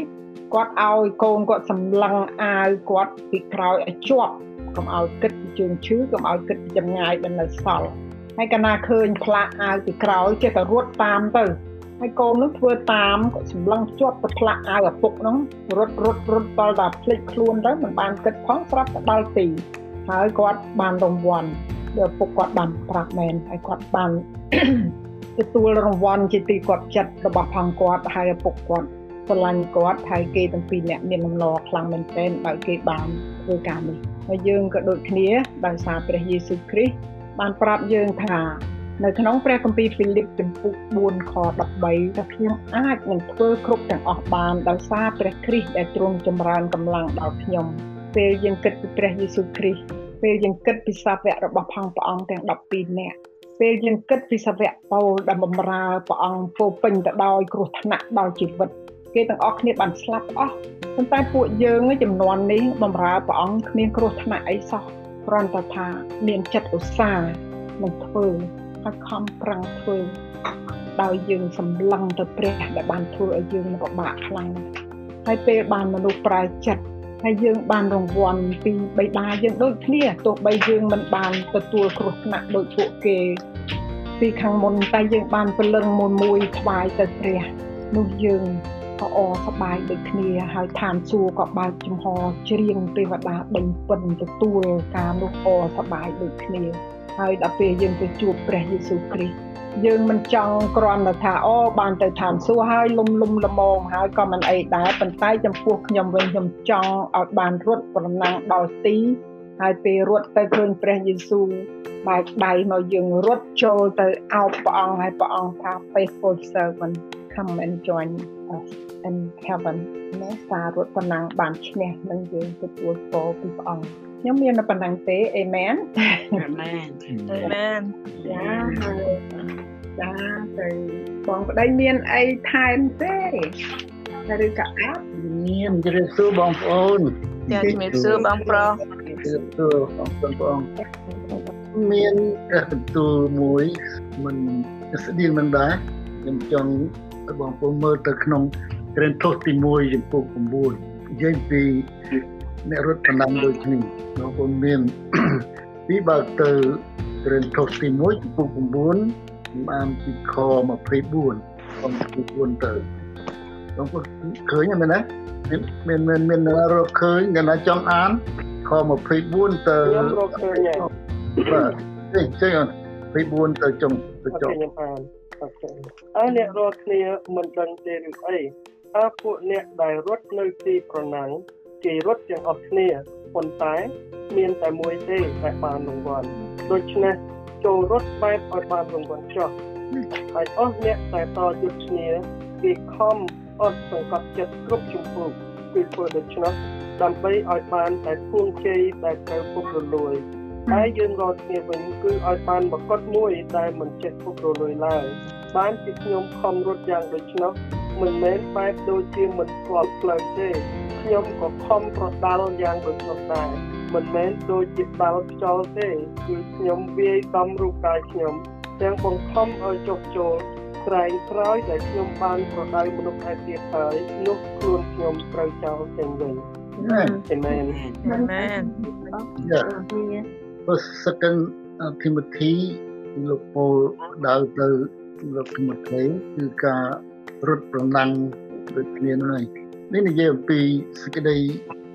គាត់ឲ្យកូនគាត់សម្លឹងអាវគាត់ពីក្រោយឲ្យជាប់កុំឲ្យគិតពីជើងឈឺកុំឲ្យគិតពីចម្ងាយដែលនៅសល់ហើយកាលណាឃើញផ្លាកអាវពីក្រោយចេះតែរត់តាមទៅហើយកូននឹងធ្វើតាមគាត់សម្លឹងជាប់ទៅផ្លាក់អាវឪពុកហ្នឹងរត់រត់រត់ដល់ដល់ភ្លេចខ្លួនទៅមិនបានគិតផងស្រាប់តែដល់ទីហើយគាត់បានរង្វាន់ដែលឪពុកគាត់បានប្រាប់មែនហើយគាត់បាន ទទួលរង្វាន់ជាទីគាត់ចិត្តរបស់ផងគាត់ហើយឪពុកគាត់ស្រឡាញ់គាត់ហើយគេទាំងពីរនាក់មានដំណរខ្លាំងមែនទែនដោយគេបានធ្វើការនេះហើយយើងក៏ដូចគ្នាដោយសារព្រះយេស៊ូវគ្រីស្ទបានប្រាប់យើងថានៅក្នុងព្រះគម្ពីរហ្វីលីបចំពុក4ខ13ថាខ្ញុំអាចនឹងធ្វើគ្រប់ទាំងអស់បានដោយសារព្រះគ្រីស្ទដែលទ្រង់ចម្រើនកម្លាំងដល់ខ្ញុំពេលយើងគិតពីព្រះយេស៊ូវគ្រីស្ទពេលយើងគិតពីសាវករបស់ផងព្រះអង្គទាំង12នាក់ ពេលយើងគិតពីសាវកប៉ូលដែលបម្រើព្រះអង្គពោពេញទៅដោយគ្រោះថ្នាក់ដល់ជីវិតគេទាំងអស់គ្នាបានស្លាប់អស់ប៉ុន្តែពួកយើងចំនួននេះបម្រើព្រះអង្គគ្មានគ្រោះថ្នាក់អីសោះគ្រាន់តែថាមានចិត្តឧស្សាហ៍នឹងធ្វើហើយខំប្រឹងធ្វើដោយយើងសម្លឹងទៅព្រះដែលបានធ្វើឲ្យយើងពិបាកខ្លាំងហើយពេលបានមនុស្សប្រែចិត្ត ហើយយើងបានរង្វាន់ពីបិតាយើងដូចគ្នាទោះបីយើងមិនបានទទួលគ្រោះថ្នាក់ដូចពួកគេពីខាងមុនតែយើងបានព្រលឹងមួយមួយថ្វាយទៅព្រះនោះយើងក៏អសប្បាយដូចគ្នាហើយឋានសួគ៌ក៏បើកចំហច្រៀងទេវតាដេញពិនទទួលការនោះអសប្បាយដូចគ្នាហើយដល់ពេលយើងទៅជួបព្រះយេស៊ូវគ្រីស្ទ យើងមិនចង់គ្រាន់តែថាអូបានទៅឋានសួគ៌ហើយលំលំលមងហើយក៏មិនអីដែរប៉ុន្តែចំពោះខ្ញុំវិញខ្ញុំចង់ឲ្យបានរត់ប្រណាំងដល់ទីហើយពេលរត់ទៅឃើញព្រះយេស៊ូវបែកដៃមកយើងរត់ចូលទៅអោបព្រះអង្គហើយព្រះអង្គថា faithful servant come and join us in heaven ណាសាររត់ប្រណាំងបានឈ្នះនឹងយើងទទួលពរពីព្រះអង្គ ខ្ញុំមានតែប៉ុណ្្នឹងទេអេមែនអាមែនអេមែនចាចាទៅបងប្តីមានអីថែមទេឬក៏អត់មានជម្រាបសួរបងប្អូនចាជំរាបសួរបងប្រុសជម្រាបសួរបងប្អូនបងមានព្រះបន្ទូលមួយមិនស្តៀងនឹងដែរខ្ញុំចង់ឲ្យបងប្អូនមើលទៅក្នុងក្រែនថុសទី1ចំពោះ9និយាយពី អ្នករត់ប្រណាំដូចគ្នាបងប្អូនមានពីបើទៅក្រែនថុសទី1ចំពោះ9បានពីខ24ខ24ទៅបងប្អូនឃើញមែនទេមានមានមានមានរកឃើញកណ្ដាចង់អានខ24ទៅខ្ញុំរកឃើញហើយបាទទេចេះអត់24ទៅចុងទៅអូចុខេងខ្ញុំអានអូខេហើយអ្នករាល់គ្នាមិនដឹងទេឬអីតើពួកអ្នកដែលរត់នៅទីប្រណាំង គេរត់ទាំងអស់គ្នាប៉ុន្តែមានតែមួយទេដែលបានរង្វាន់ដូច្នេះចូលរត់បែបឲ្យបានរង្វាន់ចុះហើយអស់អ្នកដែលតយុទ្ធគ្នាគេខំអត់សង្កត់ចិត្តគ្រប់ជំពូកគឺធ្វើដូច្នោះដើម្បីឲ្យបានតែភួងជ័យដែលត្រូវពុករលួយហើយយើងរត់គ្នាវិញគឺឲ្យបានមកត់មួយដែលមិនចេះពុករលួយឡើយ បានជាខ្ញុំខំរត់យ៉ាងដូច្នោះមិនមែនបែបដូចជាមិនស្គាល់ផ្លូវទេខ្ញុំក៏ខំប្រដាល់យ៉ាងដូច្នោះដែរមិនមែនដូចជាដាល់ខ្យល់ទេគឺខ្ញុំវាយដំរូបកាយខ្ញុំទាំងបង្ខំឲ្យចុះចូលក្រែងក្រោយដែលខ្ញុំបានប្រដៅមនុស្សឯទៀតហើយនោះខ្លួនខ្ញុំត្រូវចោលចេញវិញណាអេមែនមែនយ៉ាព្រោះ second Timothy លោកពូលដៅទៅ លោក Timothy គឺការរត់ប្រណាំងដូចគ្នាហ្នឹងហើយនេះនិយាយអំពីសេចក្តី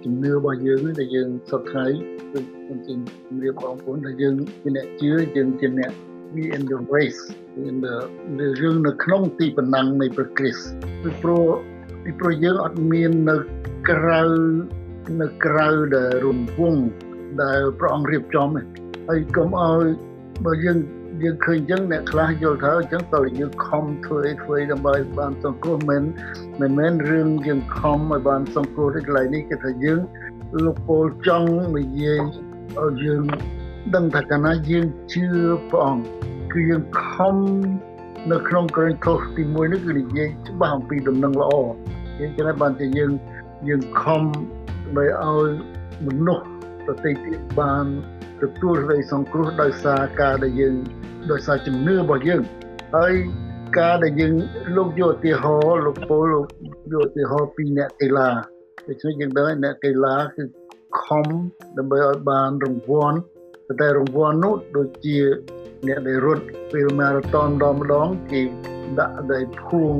ជំនឿរបស់យើងដែលយើងសពថ្ងៃគឺខ្ញុំជម្រាបបងប្អូនថាយើងជាអ្នកជឿយើងជាអ្នក we in the race in the រឿងនៅក្នុងទីប្រណាំងនៃព្រះគ្រីស្ទពីព្រោះពីព្រោះយើងអត់មាននៅក្រៅនៅក្រៅដែលរង្វង់ដែលព្រះអង្គរៀបចំឯងហើយកុំឲ្យបើយើង យើងឃើញអញ្ចឹងអ្នកខ្លះយល់ថាអញ្ចឹងតើយើងខំធ្វើអីធ្វើអីដើម្បីបានសង្គ្រោះមិនមិនមែនរឿងយើងខំឲ្យបានសង្គ្រោះទេកន្លែងនេះគឺថាយើងលោកពោលចង់និយាយឲ្យយើងដឹងថាកាលណាយើងជឿព្រះអង្គគឺយើងខំនៅក្នុងក្រឹងខុសទី1នេះគឺនិយាយច្បាស់អំពីដំណឹងល្អយើងចឹងហើយបានជាយើងយើងខំដើម្បីឲ្យមនុស្សប្រទេសទៀតបានទទួលសេចក្តីសង្គ្រោះដោយសារការដែលយើង ដោយសារជំនឿរបស់យើងហើយការដែលយើងលោកយកឧទាហរណ៍លោកពលលោកយកឧទាហរណ៍ពីអ្នកកីឡាដូច្នេះយើងដឹងអ្នកកីឡាគឺខំដើម្បីឲ្យបានរង្វាន់តែរង្វាន់នោះដូចជាអ្នកដែលរត់ពេលម៉ារ៉ាតុនម្ដងម្ដងគេដាក់ដោយភួង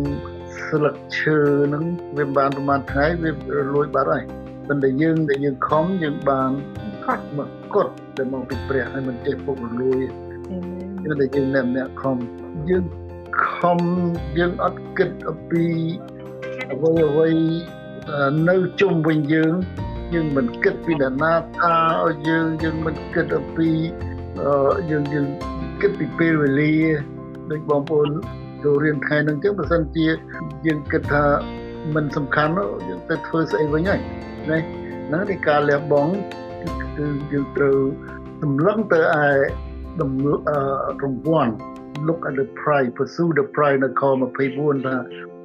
ស្លឹកឈើហ្នឹងវាបានប្រហែលថ្ងៃវាលួចបាត់ហើយប៉ុន្តែយើងដែលយើងខំយើងបានខាត់មកកត់ដែលមកពីព្រះហើយមិនចេះពុករលួយ គឺតែយើងអ្នកម្នាក់ខំយើងខំយើងអត់គិតអំពីអ្វីអ្វីនៅជុំវិញយើងយើងមិនគិតពីអ្នកណាថាឲ្យយើងយើងមិនគិតអំពីយើងយើងគិតពីពេលវេលាដូចបងប្អូនចូលរៀនថ្ងៃហ្នឹងចឹងបើសិនជាយើងគិតថាមិនសំខាន់យើងទៅធ្វើស្អីវិញហើយណាហ្នឹងនៃការលះបង់គឺយើងត្រូវសម្លឹងទៅឯ ដំណើររង្វាន់ look at the prize pursue the prize នៅខ24ថា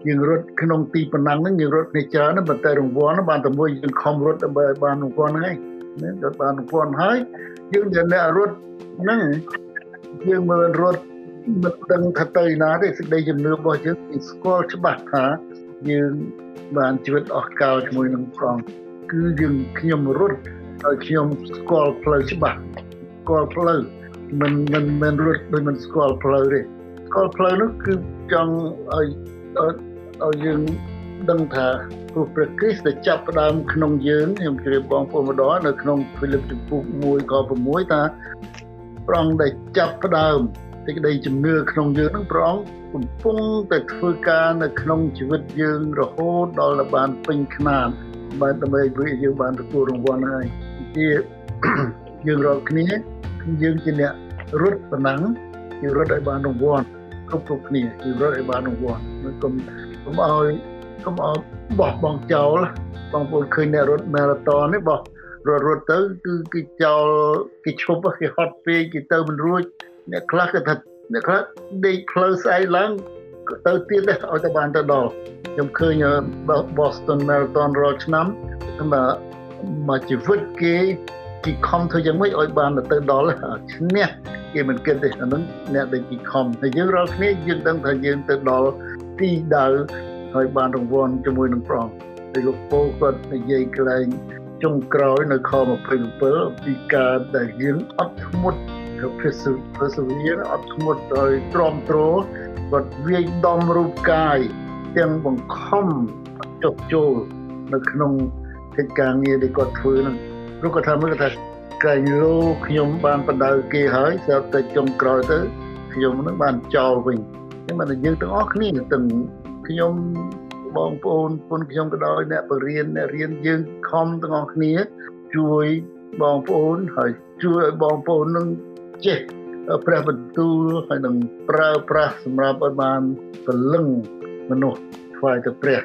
យើងរត់ក្នុងទីប៉ុណ្ណឹងហ្នឹងយើងរត់នេះច្រើនប៉ុន្តែរង្វាន់បានតែមួយយើងខំរត់ដើម្បីឲ្យបានរង្វាន់ហ្នឹងណាដល់បានរង្វាន់ហើយយើងដែលអ្នករត់ហ្នឹងយើងមើលរត់មិនដឹងថាទៅណាទេសេចក្តីជំនឿរបស់យើងគឺស្គាល់ច្បាស់ថាយើងបានជីវិតអស់កលជាមួយនឹងព្រះអង្គគឺយើងខ្ញុំរត់ឲ្យខ្ញុំស្គាល់ផ្លូវច្បាស់ស្គាល់ផ្លូវ មិនមិនមិនរត់ដូចមិនស្គាល់ផ្លូវទេស្គាល់ផ្លូវនោះគឺចង់ឲ្យឲ្យយើងដឹងថាព្រោះព្រះគ្រីស្ទដែលចាប់ផ្ដើមក្នុងយើងខ្ញុំជម្រាបបងប្អូនម្ដងនៅក្នុងហ្វីលីបជំពូក1ខ6ថាព្រះអង្គដែលចាប់ផ្ដើមសេចក្តីជំនឿក្នុងយើងនឹងព្រះអង្គកំពុងតែធ្វើការនៅក្នុងជីវិតយើងរហូតដល់បានពេញខ្នាតបានដើម្បីឲ្យយើងបានទទួលរង្វាន់ហើយជាយើងរកគ្នា យើងជាអ្នករត់ប៉ុណ្ណឹងយើងរត់ឲ្យបានរង្វាន់គ្រប់គ្រប់គ្នាគឺរត់ឲ្យបានរង្វាន់កុំកុំឲ្យកុំឲ្យបោះបង់ចោលបងប្អូនឃើញអ្នករត់ម៉ារ៉ាតុននេះបោះរត់រត់ទៅគឺគេចោលគេឈប់គេហត់ពេកគេទៅមិនរួចអ្នកខ្លះគេថាអ្នកខ្លះដេកផ្លូវស្អែកឡើងទៅទៀតដែរឲ្យតែបានទៅដល់ខ្ញុំឃើញ Boston Marathon រាល់ឆ្នាំតែមកជីវិតគេ គេខំធ្វើយ៉ាងម៉េចឲ្យបានទៅដល់ឈ្នះគេមិនគិតទេអានឹងអ្នកដែលគេខំតែយើងរាល់គ្នាយើងដឹងថាយើងទៅដល់ទីដៅហើយបានរង្វាន់ជាមួយនឹងព្រះហើយលោកពូគាត់និយាយកន្លែងចុងក្រោយនៅខ27ពីការដែលយើងអត់ធ្មត់ទៅព្រះសុព្រះសុវិរអត់ធ្មត់ដោយទ្រាំទ្រគាត់វាយដំរូបកាយទាំងបង្ខំចុះចូលនៅក្នុងកិច្ចការងារដែលគាត់ធ្វើហ្នឹង ព្រោះគាត់ថាមើលគាត់ថាកែងលោខ្ញុំបានបដៅគេហើយស្រាប់តែចុងក្រោយទៅខ្ញុំនឹងបានចោលវិញអញ្ចឹងបានយើងទាំងអស់គ្នាទាំងខ្ញុំបងប្អូនពុនខ្ញុំក៏ដោយអ្នកបរៀនអ្នករៀនយើងខំទាំងអស់គ្នាជួយបងប្អូនហើយជួយឲ្យបងប្អូននឹងចេះព្រះបន្ទូលហើយនឹងប្រើប្រាស់សម្រាប់ឲ្យបានពលឹងមនុស្សថ្វាយទៅព្រះ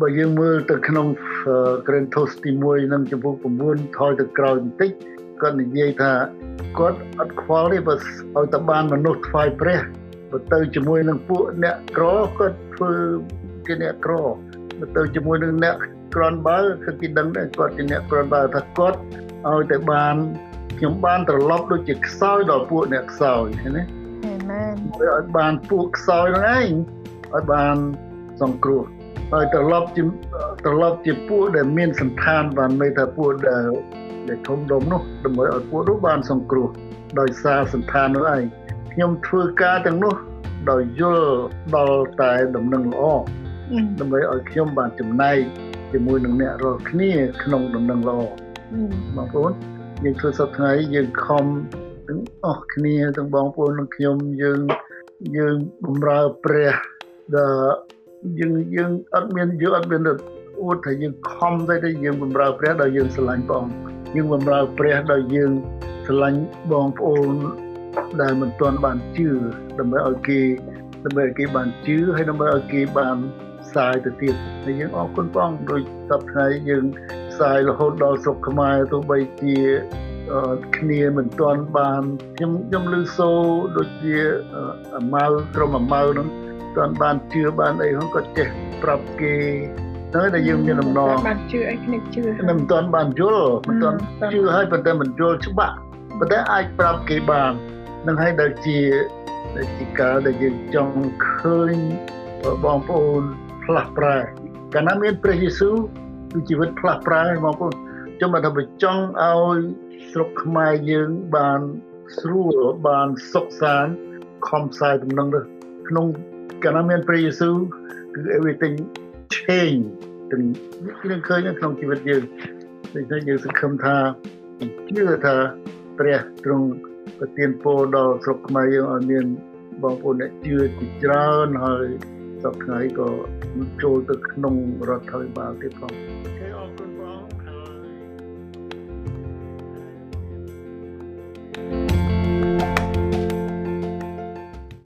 បើយើងមើលទៅក្នុងក្រេនថូសទី1និងចំពោះ9ថយទៅក្រោយបន្តិចគាត់និយាយថាគាត់អត់ខ្វល់ទេបើឲ្យតបានមនុស្សថ្វាយព្រះបើទៅជាមួយនឹងពួកអ្នកក្រគាត់ធ្វើជាអ្នកក្របើទៅជាមួយនឹងអ្នកក្រនបើគឺគេដឹងដែរគាត់ជាអ្នកក្រនបើថាគាត់ឲ្យតែបានខ្ញុំបានត្រឡប់ដូចជាខ្សោយដល់ពួកអ្នកខ្សោយឃើញទេអាមែនឲ្យបានពួកខ្សោយហ្នឹងឯងឲ្យបានសង្គ្រោះ ហើយត្រឡប់ជាត្រឡប់ជាពួកដែលមានសន្តានបានន័យថាពួកដែលដែលធំដុំនោះដើម្បីឲ្យពួកនោះបានសង្គ្រោះដោយសារសន្តាននោះឯងខ្ញុំធ្វើការទាំងនោះដោយយល់ដល់តែដំណឹងល្អដើម្បីឲ្យខ្ញុំបានចំណែកជាមួយនឹងអ្នករាល់គ្នាក្នុងដំណឹងល្អបងប្អូនយើងធ្វើសប្តាហ៍យើងខំទាំងអស់គ្នាទាំងបងប្អូននិងខ្ញុំយើងយើងបម្រើព្រះដែល យើងយើងអត់មានយើងអត់មានអួតថាយើងខំតែតែយើងបម្រើព្រះដោយយើងស្រឡាញ់ព្រះអង្គយើងបម្រើព្រះដោយយើងស្រឡាញ់បងប្អូនដែលមិនទាន់បានជឿដើម្បីឲ្យគេដើម្បីឲ្យគេបានជឿហើយដើម្បីឲ្យគេបានផ្សាយទៅទៀតហើយយើងអរគុណព្រះអង្គដោយសប្តាហ៍យើងផ្សាយរហូតដល់ស្រុកខ្មែរទោះបីជាគ្នាមិនទាន់បានខ្ញុំខ្ញុំឮសូរដូចជាអាម៉ៅក្រុមអាម៉ៅហ្នឹង ទាន់បានជឿបានអីហ្នឹងក៏ចេះប្រាប់គេទៅដែលយើងមានដំណងបានជឿអីគ្នាជឿមិនទាន់បានយល់មិនទាន់ជឿហើយប៉ុន្តែមិនយល់ច្បាស់ប៉ុន្តែអាចប្រាប់គេបាននឹងឲ្យដែលជាដែលជាការដែលយើងចង់ឃើញបងប្អូនផ្លាស់ប្រែកាលណាមានព្រះយេស៊ូវគឺជីវិតផ្លាស់ប្រែបងប្អូនចាំបើថាបើចង់ឲ្យស្រុកខ្មែរយើងបានស្រួលបានសុខសាន្តខំផ្សាយដំណឹងទៅក្នុង កាលណាមានព្រះយេស៊ូវគឺ everything change ទាំងយើងឃើញក្នុងជីវិតយើងដូច្នេះយើងសង្ឃឹមថាជឿថាព្រះទ្រង់ប្រទានពរដល់ស្រុកខ្មែរយើងឲ្យមានបងប្អូនអ្នកជឿជាច្រើនហើយសពថ្ងៃក៏ចូលទៅក្នុងរដ្ឋាភិបាលទៀតផងគេអរគុណបងហើយ